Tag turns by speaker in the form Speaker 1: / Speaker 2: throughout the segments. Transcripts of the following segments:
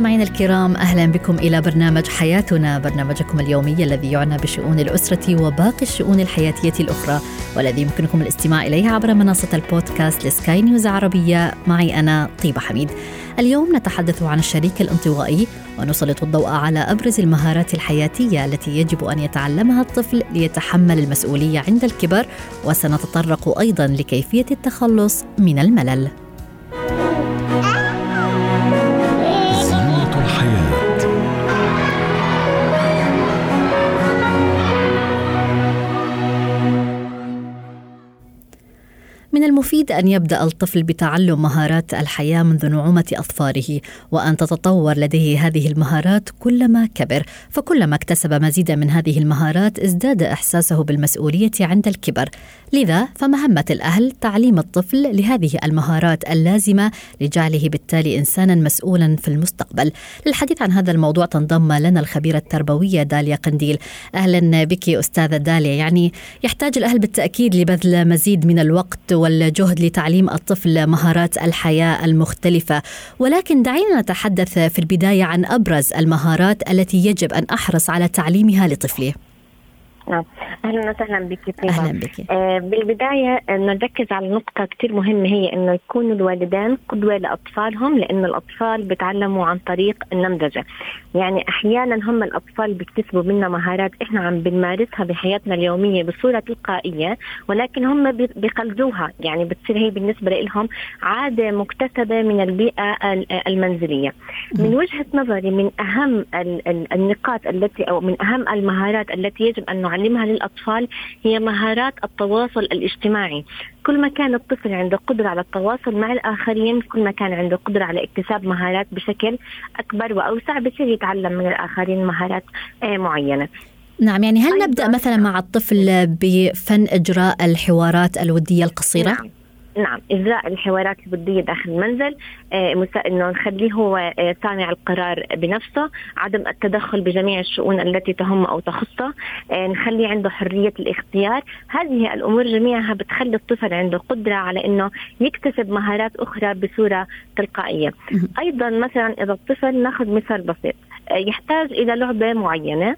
Speaker 1: مستمعينا الكرام أهلا بكم إلى برنامج حياتنا برنامجكم اليومي الذي يعنى بشؤون الأسرة وباقي الشؤون الحياتية الأخرى والذي يمكنكم الاستماع إليه عبر منصة البودكاست لسكاي نيوز عربية معي أنا طيبة حميد. اليوم نتحدث عن الشريك الانطوائي ونسلط الضوء على أبرز المهارات الحياتية التي يجب أن يتعلمها الطفل ليتحمل المسؤولية عند الكبر وسنتطرق أيضا لكيفية التخلص من الملل. المفيد أن يبدأ الطفل بتعلم مهارات الحياة منذ نعومة اظفاره وأن تتطور لديه هذه المهارات كلما كبر. فكلما اكتسب مزيدا من هذه المهارات ازداد إحساسه بالمسؤولية عند الكبر. لذا فمهمة الأهل تعليم الطفل لهذه المهارات اللازمة لجعله بالتالي انسانا مسؤولا في المستقبل. للحديث عن هذا الموضوع تنضم لنا الخبيرة التربوية داليا قنديل. أهلا بك أستاذة داليا. يعني يحتاج الأهل بالتأكيد لبذل مزيد من الوقت والجهد لتعليم الطفل مهارات الحياة المختلفة. ولكن دعينا نتحدث في البداية عن أبرز المهارات التي يجب أن أحرص على تعليمها لطفلي
Speaker 2: نعم. أهلا وسهلا بك.
Speaker 1: أهلا بك.
Speaker 2: آه بالبداية آه، نركز على نقطة كثير مهمة هي إنه يكونوا الوالدين قدوة لأطفالهم لأنه الأطفال بيتعلموا عن طريق النمذجة. يعني أحيانا هم الأطفال بيكتسبوا منا مهارات إحنا عم بنمارسها بحياتنا اليومية بصورة تلقائية ولكن هم بيقلدوها. يعني بتصير هي بالنسبة لهم عادة مكتسبة من البيئة ال- المنزلية. من وجهة نظري من أهم ال- ال- النقاط التي أو من أهم المهارات التي يجب أن نعلمها للأطفال هي مهارات التواصل الاجتماعي. كل ما كان الطفل عنده قدرة على التواصل مع الآخرين كل ما كان عنده قدرة على اكتساب مهارات بشكل أكبر وأوسع بصير يتعلم من الآخرين مهارات آه، معينة.
Speaker 1: نعم يعني هل. نبدأ مثلا مع الطفل بفن إجراء الحوارات الودية القصيرة؟
Speaker 2: نعم. نعم إجراء الحوارات الودية داخل المنزل آه، إنه نخليه هو آه، صانع القرار بنفسه عدم التدخل بجميع الشؤون التي تهم أو تخصه آه، نخلي عنده حرية الاختيار هذه الأمور جميعها بتخلي الطفل عنده قدرة على إنه يكتسب مهارات أخرى بصورة تلقائية
Speaker 1: مهم.
Speaker 2: أيضا مثلا إذا الطفل ناخذ مثال بسيط يحتاج إلى لعبة معينة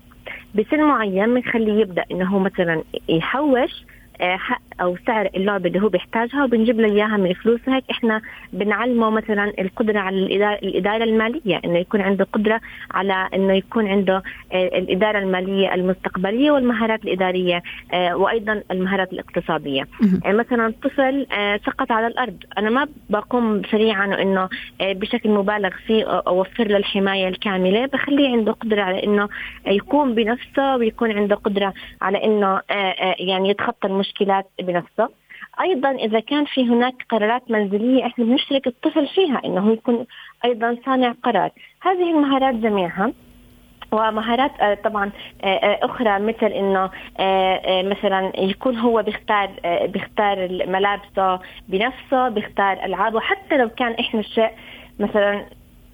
Speaker 2: بسن معين بنخليه يبدأ إنه هو مثلا يحوش حق أو سعر اللعبة اللي هو بيحتاجها وبنجيب له إياها من فلوس. هيك إحنا بنعلمه مثلا القدرة على الاداره, المالية إنه يكون عنده قدرة على إنه يكون عنده آه، الإدارة المالية المستقبلية والمهارات الإدارية آه، وأيضا المهارات
Speaker 1: الاقتصادية.
Speaker 2: آه، مثلا طفل سقط على الأرض. أنا ما بقوم سريعا إنه بشكل مبالغ فيه أوفر له الحماية الكاملة. بخليه عنده قدرة على إنه يقوم بنفسه ويكون عنده قدرة على إنه يعني يتخطى المشكلات بنفسه أيضا إذا كان في هناك قرارات منزلية إحنا بنشرك الطفل فيها إنه يكون أيضا صانع قرار. هذه المهارات جميعها ومهارات آه، طبعا آه، آه، أخرى مثل إنه مثلا يكون هو بيختار بيختار ملابسه بنفسه بيختار ألعابه حتى لو كان إحنا الشيء مثلا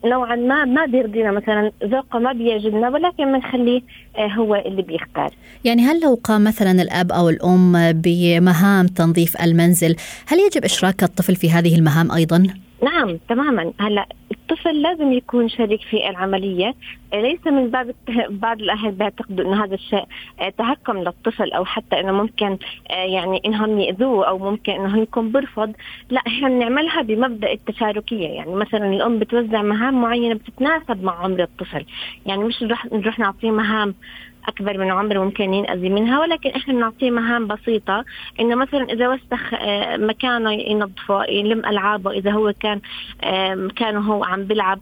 Speaker 2: نوعا ما ما بيرضينا مثلا ذوقه ما بيعجبنا ولكن بنخليه آه، هو اللي بيختار.
Speaker 1: يعني هل لو قام مثلا الأب أو الأم بمهام تنظيف المنزل هل يجب إشراك الطفل في هذه المهام أيضا؟
Speaker 2: نعم تماما. هلأ الطفل لازم يكون شريك في العملية. ليس من باب بعض الأهل بيعتقدوا انه هذا الشيء آه، تهكم للطفل أو حتى إنه ممكن آه، يعني إنهم يأذوه أو ممكن إنه يكون برفض لا إحنا بنعملها بمبدأ التشاركية. يعني مثلا الأم بتوزع مهام معينة بتتناسب مع عمر الطفل. يعني مش نروح نروح نعطيه مهام أكبر من عمره ممكن ينأذي منها ولكن إحنا بنعطيه مهام بسيطة إنه مثلا إذا وسخ آه، مكانه ينظفه يلم ألعابه إذا هو كان مكانه هو عم بيلعب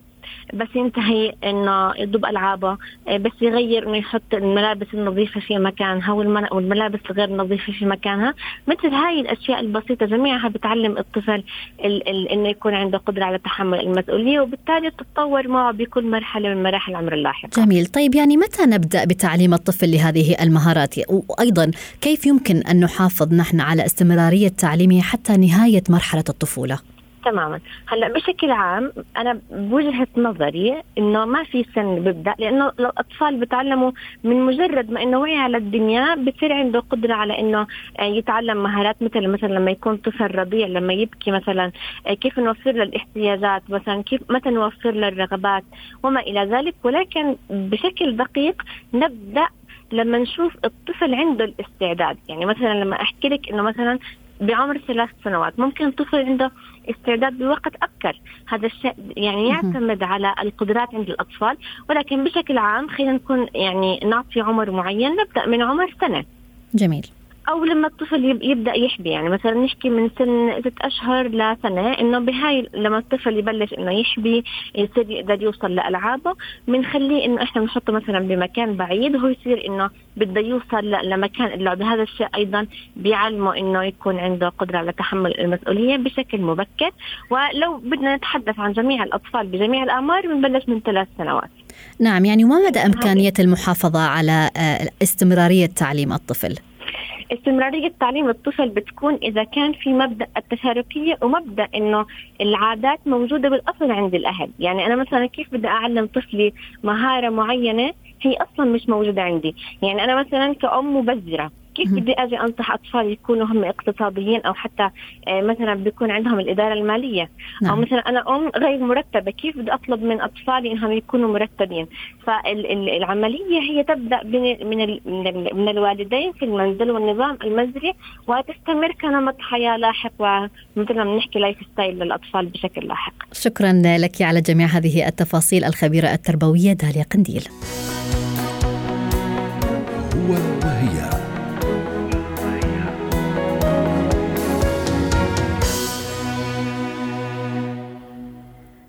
Speaker 2: بس ينتهي إنه يضب ألعابه آه، بس يغير إنه يحط الملابس النظيفة في مكانها والملابس الغير نظيفة في مكانها. مثل هاي الأشياء البسيطة جميعها بتعلم الطفل ال- ال- إنه يكون عنده قدرة على تحمل المسؤولية وبالتالي تتطور معه بكل مرحلة من مراحل العمر اللاحقه
Speaker 1: جميل. طيب يعني متى نبدأ بتعليم الطفل لهذه المهارات؟ وأيضا كيف يمكن أن نحافظ نحن على استمرارية تعليمه حتى نهاية مرحلة الطفولة؟
Speaker 2: تماما. هلأ بشكل عام أنا بوجهة نظري إنه ما في سن ببدا لأنه الأطفال بتعلموا من مجرد ما إنه وعي على الدنيا بصير عنده قدرة على إنه آه، يتعلم مهارات مثل مثلا لما يكون طفل رضيع لما يبكي مثلا آه، كيف نوفر له الاحتياجات مثلا كيف متى نوفر له الرغبات وما إلى ذلك. ولكن بشكل دقيق نبدأ لما نشوف الطفل عنده الاستعداد. يعني مثلا لما أحكي لك إنه مثلا بعمر ثلاث سنوات ممكن طفل عنده استعداد بوقت أبكر هذا الشيء يعني يعتمد على القدرات عند الأطفال ولكن بشكل عام خلينا نكون يعني نعطي عمر معين نبدأ من عمر سنة.
Speaker 1: جميل.
Speaker 2: أو لما الطفل يبدأ يحبي يعني مثلا نحكي من سن ست أشهر لسنة إنه بهاي لما الطفل يبلش إنه يحبي يصير يقدر يوصل لألعابه بنخليه إنه إحنا بنحطه مثلا بمكان بعيد وهو يصير إنه بده يوصل لمكان اللعب هذا الشيء أيضا بيعلمه إنه يكون عنده قدرة على تحمل المسؤولية بشكل مبكر. ولو بدنا نتحدث عن جميع الأطفال بجميع الأعمار بنبلش من ثلاث سنوات.
Speaker 1: نعم يعني وما مدى إمكانية المحافظة على آه، استمرارية تعليم الطفل؟
Speaker 2: استمرارية تعليم الطفل بتكون إذا كان في مبدأ التشاركية ومبدأ إنه العادات موجودة بالأصل عند الأهل. يعني أنا مثلا كيف بدي أعلم طفلي مهارة معينة؟ هي أصلا مش موجودة عندي. يعني أنا مثلا كأم مبذرة كيف بدي أجي أنصح أطفال يكونوا هم اقتصاديين أو حتى آه، مثلا بيكون عندهم الإدارة المالية. نعم. أو مثلا أنا أم غير مرتبة كيف بدي أطلب من أطفالي إنهم يكونوا مرتبين؟ فالعمليه هي تبدأ من من من الوالدين في المنزل والنظام المنزلي وتستمر كنمط حياة لاحق ومثل ما بنحكي lifestyle للأطفال بشكل لاحق.
Speaker 1: شكرا لك على جميع هذه التفاصيل الخبيرة التربوية داليا قنديل. هو وهي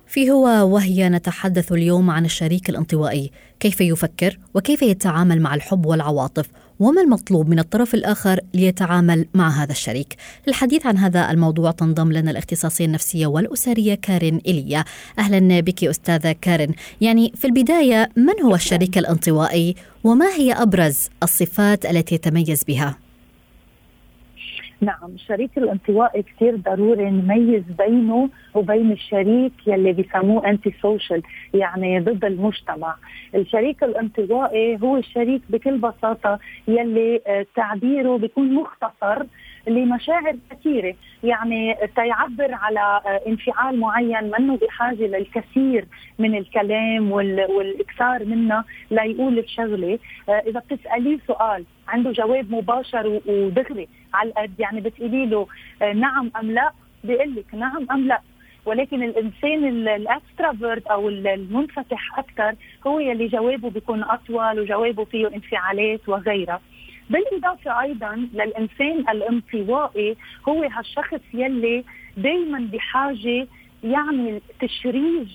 Speaker 1: في هو وهي نتحدث اليوم عن الشريك الانطوائي. كيف يفكر وكيف يتعامل مع الحب والعواطف؟ وما المطلوب من الطرف الآخر ليتعامل مع هذا الشريك؟ للحديث عن هذا الموضوع تنضم لنا الاختصاصية النفسية والأسرية كارين إيليا أهلا بك أستاذة كارين. يعني في البداية من هو الشريك الانطوائي؟ وما هي أبرز الصفات التي يتميز بها؟
Speaker 3: نعم الشريك الانطوائي كثير ضروري نميز بينه وبين الشريك يلي بيسموه انتي سوشيال يعني ضد المجتمع. الشريك الانطوائي هو الشريك بكل بساطة يلي آه، تعبيره بيكون مختصر لمشاعر كثيرة. يعني تيعبر على آه، انفعال معين منه بحاجة للكثير من الكلام والإكثار منه ليقول الشغلة. آه، إذا بتسأليه سؤال عنده جواب مباشر ودغري على القد يعني بتقولي له آه، نعم أم لا؟ بيقول لك نعم أم لا. ولكن الإنسان الاكسترافيرت أو المنفتح أكثر هو يلي جوابه بيكون أطول وجوابه فيه انفعالات وغيرها بالإضافة أيضا للإنسان الانطوائي هو هالشخص يلي دائما بحاجة يعمل تشريج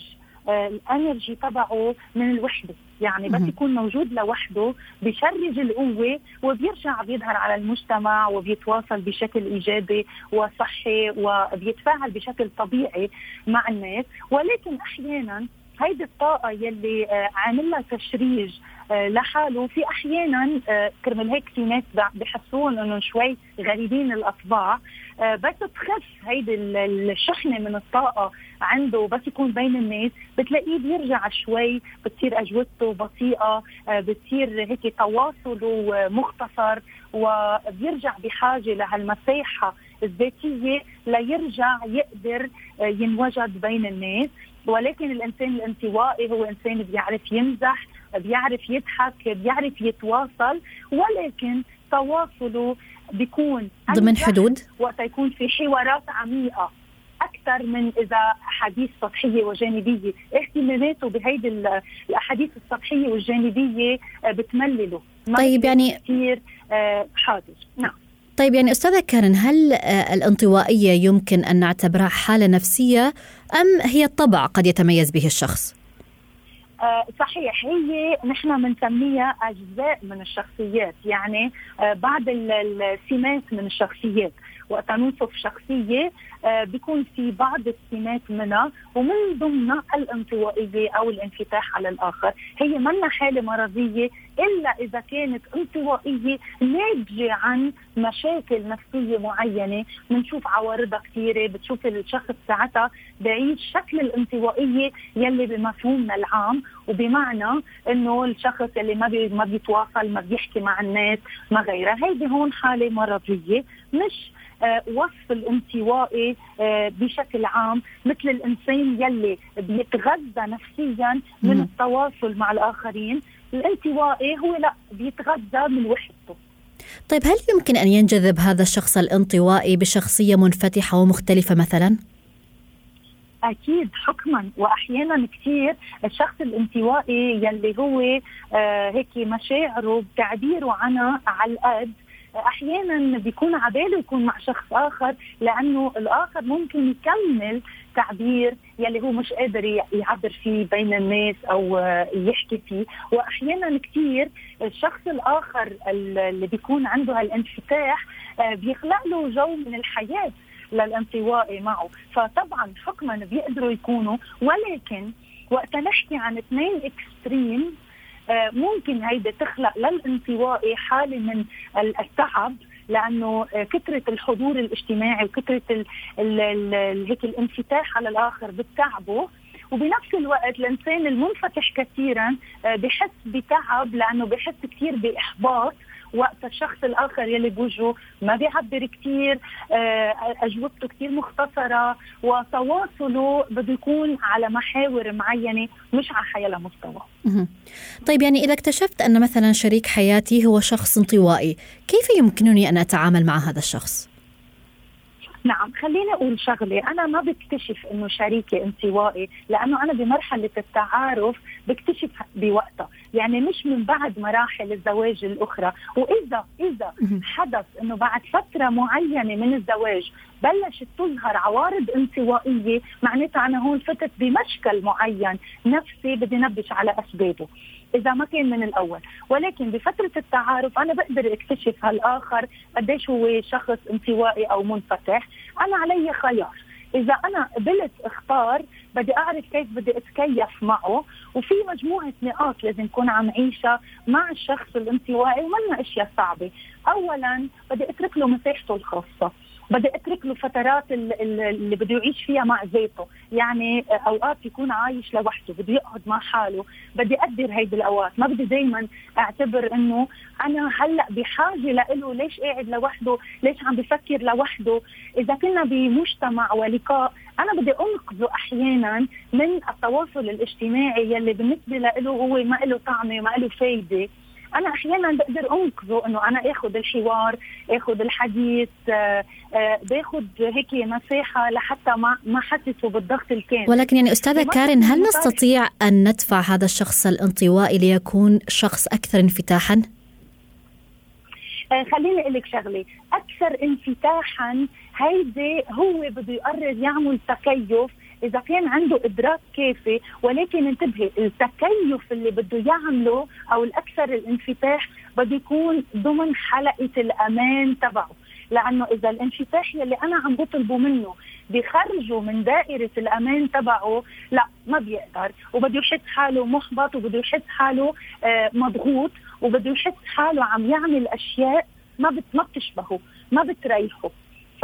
Speaker 3: آه، الإنرجي تبعه من الوحدة. يعني بس يكون موجود لوحده بيشرج القوة وبيرجع بيظهر على المجتمع وبيتواصل بشكل إيجابي وصحي وبيتفاعل بشكل طبيعي مع الناس. ولكن أحيانا هيدي الطاقة يلي آه، عامل لها تشريج لحاله في أحيانا آه، كرمال هيك في ناس بحسون إنه شوي غريبين الأطباع. آه، بس تخف هيدي الشحنة من الطاقة عنده. بس يكون بين الناس. بتلاقيه بيرجع شوي بتصير اجوبته بطيئة بتصير هيك تواصله مختصر وبيرجع بحاجة لهالمساحة الذاتية ليرجع يقدر ينوجد بين الناس. ولكن الإنسان الانطوائي هو إنسان بيعرف يمزح بيعرف يضحك بيعرف يتواصل ولكن تواصله بيكون
Speaker 1: ضمن حدود؟
Speaker 3: وقت يكون في حوارات عميقة. أكثر من إذا احاديث سطحية وجانبية. اهتماماته بهيدي الأحاديث السطحية والجانبية آه، بتملله.
Speaker 1: طيب يعني
Speaker 3: كثير آه، حاضر. نعم.
Speaker 1: طيب يعني أستاذة كارن هل آه، الانطوائية يمكن أن نعتبرها حالة نفسية أم هي الطبع قد يتميز به الشخص؟
Speaker 3: آه صحيح هي نحن بنسميها أجزاء من الشخصيات يعني آه بعض السمات من الشخصيات. وقت نوصف شخصية آه بيكون في بعض السمات منها ومن ضمنها الانطوائية أو الانفتاح على الآخر. هي منا حالة مرضية إلا إذا كانت انطوائية ناتجة عن مشاكل نفسية معينة. بنشوف عوارضها كثيرة بتشوف الشخص ساعتها بعيش شكل الانطوائية يلي بمفهومنا العام. وبمعنى إنه الشخص اللي ما بي ما بيتواصل ما بيحكي مع الناس ما غيرها. هيدي هون حالة مرضية مش وصف الانطوائي آه بشكل عام مثل الإنسان يلي بيتغذى نفسيا من التواصل مع الآخرين. الانطوائي هو لا بيتغذى من وحدته.
Speaker 1: طيب هل يمكن أن ينجذب هذا الشخص الانطوائي بشخصية منفتحة ومختلفة مثلا؟
Speaker 3: أكيد حكما. واحيانا كثير الشخص الانطوائي يلي هو آه هيك مشاعره بتعبيره عنها على القد أحيانا بيكون عباله يكون مع شخص آخر لأنه الآخر ممكن يكمل تعبير يلي هو مش قادر يعبر فيه بين الناس أو يحكي فيه. واحيانا كثير الشخص الآخر اللي بيكون عنده هالانفتاح بيخلق له جو من الحياة للانطوائي معه. فطبعا حكما بيقدروا يكونوا ولكن وقت نحكي عن اثنين اكستريم ممكن هيدا تخلق للانطوائي حالة من التعب لأنه كثرة الحضور الاجتماعي وكثرة هيك الانفتاح على الآخر بتتعبه. وبنفس الوقت الإنسان المنفتح كثيرا بحس بتعب لأنه بحس كثير بإحباط. وقت الشخص الآخر يلي بوجهه ما بيعبر كثير أجوبته كثير مختصرة وتواصله بده يكون على محاور معينة مش على حيلا مستوى.
Speaker 1: طيب يعني إذا اكتشفت أن مثلا شريك حياتي هو شخص انطوائي، كيف يمكنني أن أتعامل مع هذا الشخص؟
Speaker 3: نعم خليني أقول شغلة أنا ما بكتشف إنه شريكي انطوائي لأنه أنا بمرحلة التعارف بكتشف بوقتها يعني مش من بعد مراحل الزواج الأخرى. واذا إذا حدث إنه بعد فترة معينة من الزواج بلشت تظهر عوارض انطوائية معناتها أنا هون فتت بمشكل معين نفسي بدي نبش على أسبابه. إذا ما كان من الأول. ولكن بفترة التعارف أنا بقدر أكتشف هالآخر قديش هو شخص انطوائي أو منفتح. أنا علي خيار. إذا أنا قبلت اختار بدي أعرف كيف بدي أتكيف معه وفي مجموعة نقاط لازم اكون عم عيشها مع الشخص الانطوائي ومنا أشياء صعبة. اولا بدي أترك له مساحته الخاصة. بدي أترك له فترات اللي بده يعيش فيها مع ذاته يعني أوقات يكون عايش لوحده بده يقعد مع حاله بدي أقدر هيدي الأوقات. ما بدي دائما أعتبر إنه أنا هلأ بحاجة له ليش قاعد لوحده؟ ليش عم بفكر لوحده؟ إذا كنا بمجتمع ولقاء أنا بدي أنقذه أحيانا من التواصل الاجتماعي يلي بالنسبة له هو ما له طعمة ما له فايدة. أنا أحيانا بقدر أنقذه إنه أنا آخذ الحوار آخذ الحديث آآ آآ باخذ هيك مساحه لحتى ما ما حسسه بالضغط الكامل
Speaker 1: ولكن يعني أستاذة كارين هل نستطيع أن ندفع هذا الشخص الانطوائي ليكون شخص أكثر انفتاحا؟
Speaker 3: خليني أقول لك شغلة أكثر انفتاحا هيدي هو بده يقرر يعمل تكيف إذا كان عنده إدراك كافي ولكن انتبهي التكيف اللي بده يعمله أو الأكثر الانفتاح بده يكون ضمن حلقة الأمان تبعه. لأنه إذا الانفتاح يلي أنا عم بطلبه منه بخرجه من دائرة الأمان تبعه لا ما بيقدر. وبده يحس حاله محبط وبده يحس حاله آه مضغوط وبده يحس حاله عم يعمل أشياء ما ما بتشبهه ما بتريحه.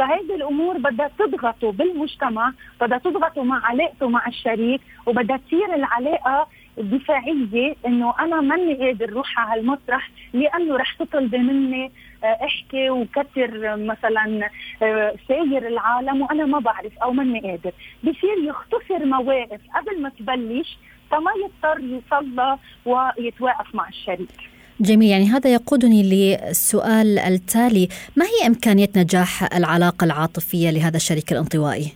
Speaker 3: فهيدي الأمور بدها تضغطه بالمجتمع بدها تضغطه مع علاقته مع الشريك وبدها تصير العلاقة دفاعية إنه أنا ماني قادر روح على هالمسرح لأنه رح تطلبي مني أحكي وكثر مثلا ساير العالم وأنا ما بعرف أو ماني قادر. بصير يختصر مواقف قبل ما تبلش فما يضطر يصلى ويتواقف مع الشريك.
Speaker 1: جميل يعني هذا يقودني للسؤال التالي ما هي إمكانية نجاح العلاقة العاطفية لهذا الشريك الانطوائي؟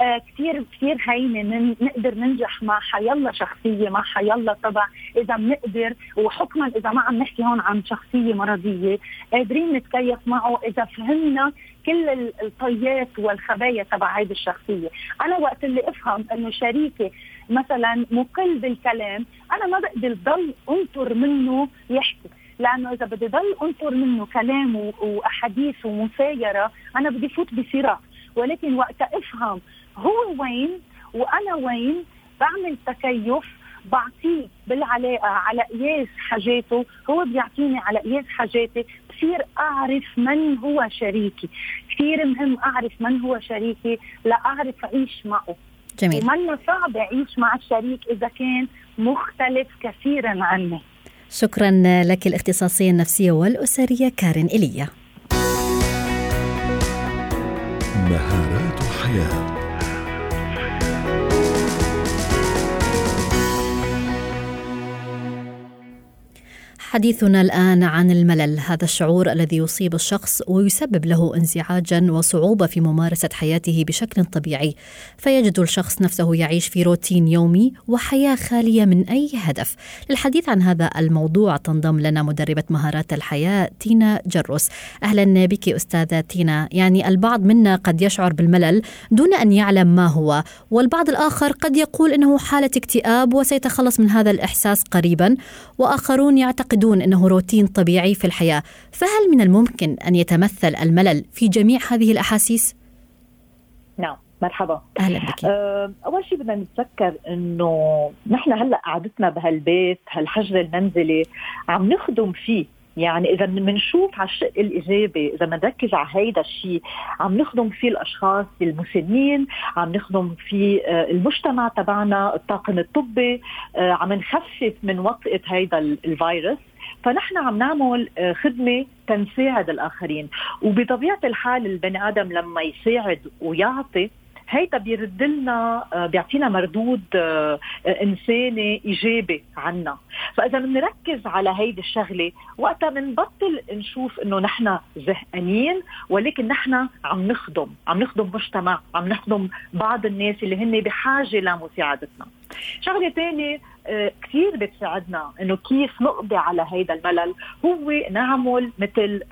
Speaker 3: آه كثير كثير هينة نقدر ننجح مع حيلا شخصية مع حيلا طبع إذا بنقدر وحكما إذا ما عم نحكي هون عن شخصية مرضية قادرين نتكيف معه إذا فهمنا كل الطيات والخبايا تبع هيدي الشخصية، أنا وقت اللي أفهم إنه شريكي مثلا مقل بالكلام أنا ما بقدر ضل أنطر منه يحكي. لأنه إذا بدي ضل أنطر منه كلام وأحاديث ومسايرة أنا بدي فوت بصراع. ولكن وقت أفهم هو وين وأنا وين بعمل تكيف بعطيه بالعلاقه على قياس حاجاته. هو بيعطيني على قياس حاجاتي. بصير أعرف من هو شريكي. كثير مهم أعرف من هو شريكي لاعرف أعيش معه.
Speaker 1: جميل.
Speaker 3: ومنا صعب اعيش مع الشريك إذا كان مختلف كثيرا عني
Speaker 1: شكرا لك الاختصاصية النفسية والأسرية كارين ايليا
Speaker 4: مهارات حياه
Speaker 1: حديثنا الآن عن الملل هذا الشعور الذي يصيب الشخص ويسبب له انزعاجا وصعوبة في ممارسة حياته بشكل طبيعي. فيجد الشخص نفسه يعيش في روتين يومي وحياة خالية من أي هدف. للحديث عن هذا الموضوع تنضم لنا مدربة مهارات الحياة تينا جروس. أهلا بك أستاذة تينا. يعني البعض منا قد يشعر بالملل دون أن يعلم ما هو والبعض الآخر قد يقول إنه حالة اكتئاب وسيتخلص من هذا الإحساس قريبا وآخرون يعتقدون يعتقدون إنه روتين طبيعي في الحياة، فهل من الممكن أن يتمثل الملل في جميع هذه الأحاسيس؟
Speaker 5: نعم مرحبا.
Speaker 1: أهلا بك.
Speaker 5: أه أول شيء بدنا نتذكر إنه نحن هلأ قعدتنا بهالبيت هالحجر المنزلي عم نخدم فيه. يعني إذا بنشوف على الشق الإيجابي إذا بنركز على هيدا الشيء عم نخدم فيه الأشخاص المسنين عم نخدم فيه آه، المجتمع تبعنا الطاقم الطبي آه، عم نخفف من وطئة هيدا الفيروس. فنحن عم نعمل آه، خدمة تنساعد الآخرين. وبطبيعة الحال البني آدم لما يساعد ويعطي هيدا بيرد لنا آه، بيعطينا مردود آه، إنساني إيجابي عنا. فإذا بنركز على هيدي الشغلة وقتها بنبطل نشوف إنه نحن زهقانين ولكن نحن عم نخدم. عم نخدم مجتمع عم نخدم بعض الناس اللي هن بحاجة لمساعدتنا. شغلة ثانية كثير بتساعدنا إنه كيف نقضي على هيدا الملل. هو نعمل مثل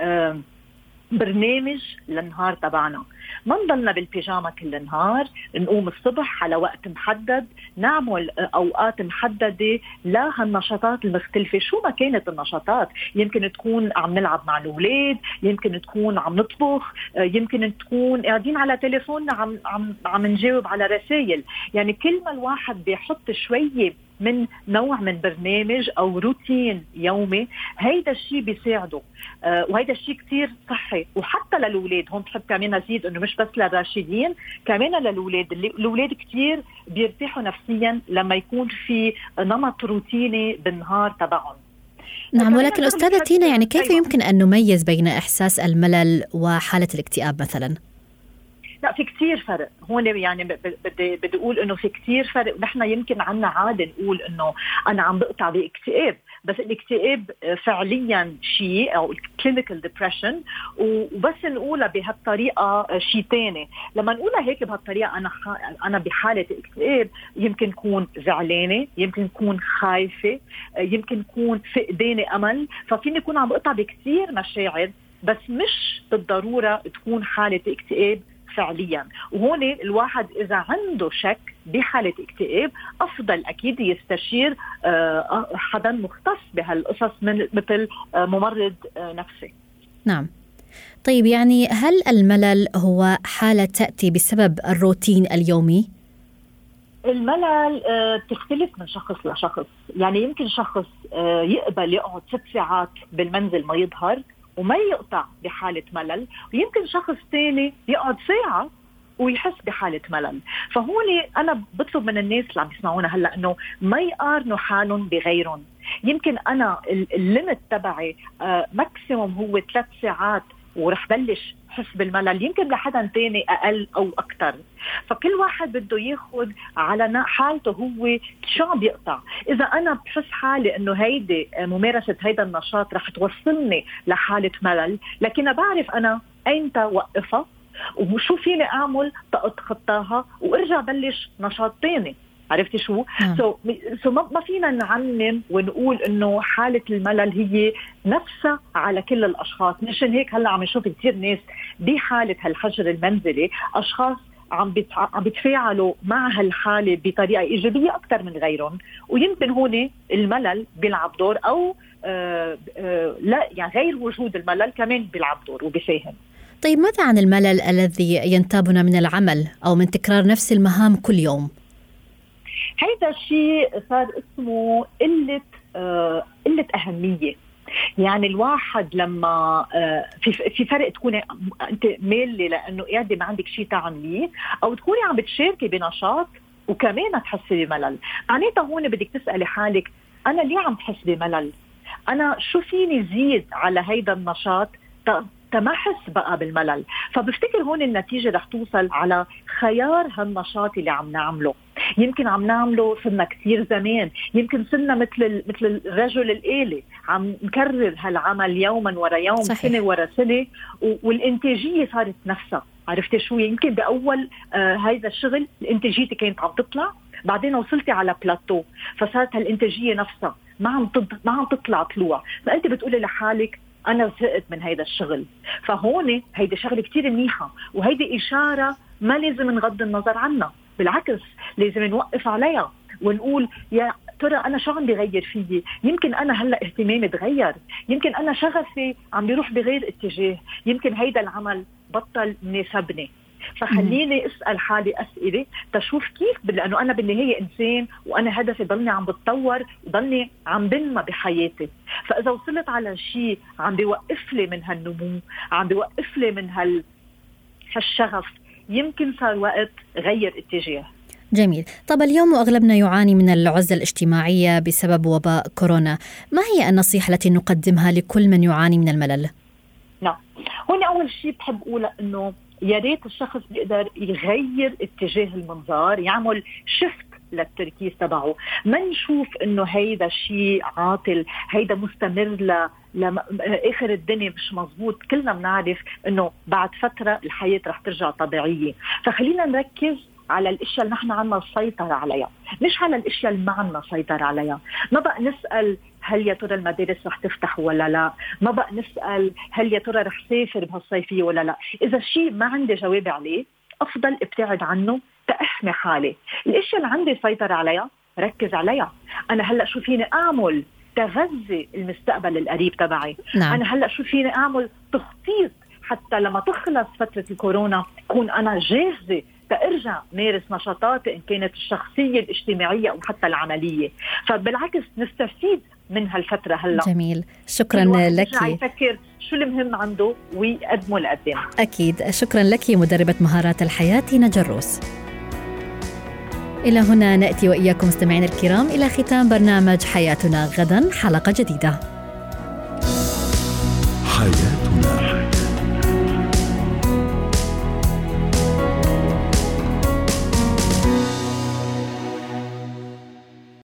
Speaker 5: برنامج للنهار تبعنا. ما نضلنا بالبيجاما كل النهار نقوم الصبح على وقت محدد نعمل أوقات محددة لهالنشاطات المختلفة. شو ما كانت النشاطات؟ يمكن تكون عم نلعب مع الأولاد يمكن تكون عم نطبخ يمكن تكون قاعدين على تليفوننا عم عم عم نجاوب على رسائل. يعني كل ما الواحد بيحط شوية من نوع من برنامج أو روتين يومي هيدا الشيء بيساعده. آه وهيدا الشيء كثير صحي. وحتى للأولاد هون بحب كمان ازيد إنه مش بس للراشدين كمان للاولاد الاولاد كثير بيرتاحوا نفسيا لما يكون في نمط روتيني بالنهار تبعهم.
Speaker 1: نعم ولكن أستاذة تينا يعني كيف أيوة. يمكن أن نميز بين إحساس الملل وحالة الاكتئاب مثلا؟
Speaker 5: لا في كثير فرق. هون يعني بدي بدي أقول إنه في كثير فرق. ونحن يمكن عنا عادة نقول إنه أنا عم بقطع بإكتئاب. بس الاكتئاب فعليا شيء أو clinical depression وبس نقولها بهالطريقة شيء ثاني لما نقولها هيك بهالطريقة أنا أنا بحالة اكتئاب يمكن كون زعلانة يمكن كون خايفة يمكن كون فقدانه أمل. ففيني أكون عم بقطع بكثير مشاعر بس مش بالضرورة تكون حالة اكتئاب فعليا. وهون الواحد إذا عنده شك بحالة اكتئاب أفضل أكيد يستشير آه، حدا مختص بهالقصص من مثل آه، ممرض آه، نفسي.
Speaker 1: نعم. طيب يعني هل الملل هو حالة تأتي بسبب الروتين اليومي؟
Speaker 5: الملل تختلف من شخص لشخص. يعني يمكن شخص يقبل يقعد ست ساعات بالمنزل ما يظهر وما يقطع بحالة ملل ويمكن شخص ثاني يقعد ساعة ويحس بحالة ملل. فهون أنا بطلب من الناس اللي عم يسمعونا هلأ أنه ما يقارنوا حالهم بغيرهم. يمكن أنا الليمت تبعي ماكسيموم هو ثلاث ساعات ورح بلش حس بالملل. يمكن لحدا تاني أقل أو أكثر فكل واحد بده ياخذ على حالته هو شو عم بيقطع. إذا أنا بحس حالي إنه هيدي ممارسة هيدا النشاط رح توصلني لحالة ملل لكن بعرف أنا ايمتى وقفها وشو فيني أعمل؟ تاتخطاها وأرجع بلش نشاط تاني. عرفتي شو؟ سو نعم. so, so ما فينا نعمم ونقول إنه حالة الملل هي نفسها على كل الأشخاص، مشان هيك هلأ عم نشوف كثير ناس بحالة هالحجر المنزلي أشخاص عم عم بيتفاعلوا مع هالحالة بطريقة إيجابية أكثر من غيرهم ويمكن هون الملل بيلعب دور أو آه آه لا يعني غير وجود الملل كمان بيلعب دور وبيساهم
Speaker 1: طيب ماذا عن الملل الذي ينتابنا من العمل أو من تكرار نفس المهام كل يوم؟
Speaker 5: هيدا الشيء صار اسمه قلة آه قلة أهمية. يعني الواحد لما آه، في في فرق تكوني أنت ميلة لأنه قاعدة ما عندك شيء تعمليه أو تكوني عم بتشاركي بنشاط وكمان تحسي بملل. معناتها هون بدك تسألي حالك أنا ليه عم تحس بملل؟ أنا شو فيني زيد على هيدا النشاط؟ ما احس بقى بالملل. فبفتكر هون النتيجة رح توصل على خيار هالنشاط اللي عم نعمله. يمكن عم نعمله صرنا كثير زمان. يمكن صرنا مثل مثل الرجل الآلي. عم نكرر هالعمل يوما ورا يوم صحيح. سنة ورا سنة. والإنتاجية صارت نفسها. عرفتي شو؟ يمكن بأول آه هذا الشغل إنتاجيتي كانت عم تطلع. بعدين وصلتي على بلاتو. فصارت هالإنتاجية نفسها ما عم ما عم تطلع طلوع. فانت بتقولي لحالك أنا زهقت من هيدا الشغل. فهون هيدي شغلة كثير منيحة. وهيدي إشارة ما لازم نغض النظر عنها. بالعكس لازم نوقف عليها ونقول يا ترى أنا شو عم بغير فيي؟ يمكن أنا هلأ اهتمامي تغير. يمكن أنا شغفي عم بيروح بغير اتجاه. يمكن هيدا العمل بطل مناسبني فخليني أسأل حالي أسئلة تشوف كيف لأنه أنا بالنهاية إنسان وأنا هدفي ضلني عم بتطور وضلني عم بنمى بحياتي. فإذا وصلت على شيء عم بيوقف لي من هالنمو عم بيوقف لي من هال هالشغف يمكن صار وقت غير اتجاه.
Speaker 1: جميل. طب اليوم أغلبنا يعاني من العزلة الاجتماعية بسبب وباء كورونا. ما هي النصيحة التي نقدمها لكل من يعاني من الملل؟
Speaker 5: نعم. هون أول شيء بحب أقول أنه يا ريت الشخص بيقدر يغير اتجاه المنظار يعمل شفت للتركيز تبعه. ما نشوف إنه هيدا شيء عاطل هيدا مستمر ل لاخر الدنيا مش مزبوط. كلنا بنعرف إنه بعد فترة الحياة رح ترجع طبيعية. فخلينا نركز على الأشياء اللي نحن عنا السيطره عليها. مش على الأشياء اللي ما عنا سيطرة عليها. ما بقى نسأل هل يا ترى المدارس رح تفتح ولا لا؟ ما بقى نسأل هل يا ترى رح سافر بهالصيفية ولا لا؟ إذا شيء ما عندي جواب عليه أفضل ابتعد عنه تأحمي حالي الاشياء اللي عندي سيطره عليها ركز عليها أنا هلأ شو فيني أعمل؟ تغذي المستقبل القريب تبعي. نعم. أنا هلأ شو فيني أعمل؟ تخطيط. حتى لما تخلص فترة الكورونا كون أنا جاهزة ترجع مارس نشاطاتي إن كانت الشخصية الاجتماعية أو حتى العملية. فبالعكس نستفيد من هالفترة هلأ.
Speaker 1: جميل. شكرا لك.
Speaker 5: يفكر شو المهم عنده ويقدمه لقدام.
Speaker 1: أكيد. شكرا لك مدربة مهارات الحياة نجروس إلى هنا نأتي وإياكم مستمعينا الكرام إلى ختام برنامج حياتنا غدا حلقة جديدة.
Speaker 4: حياتنا.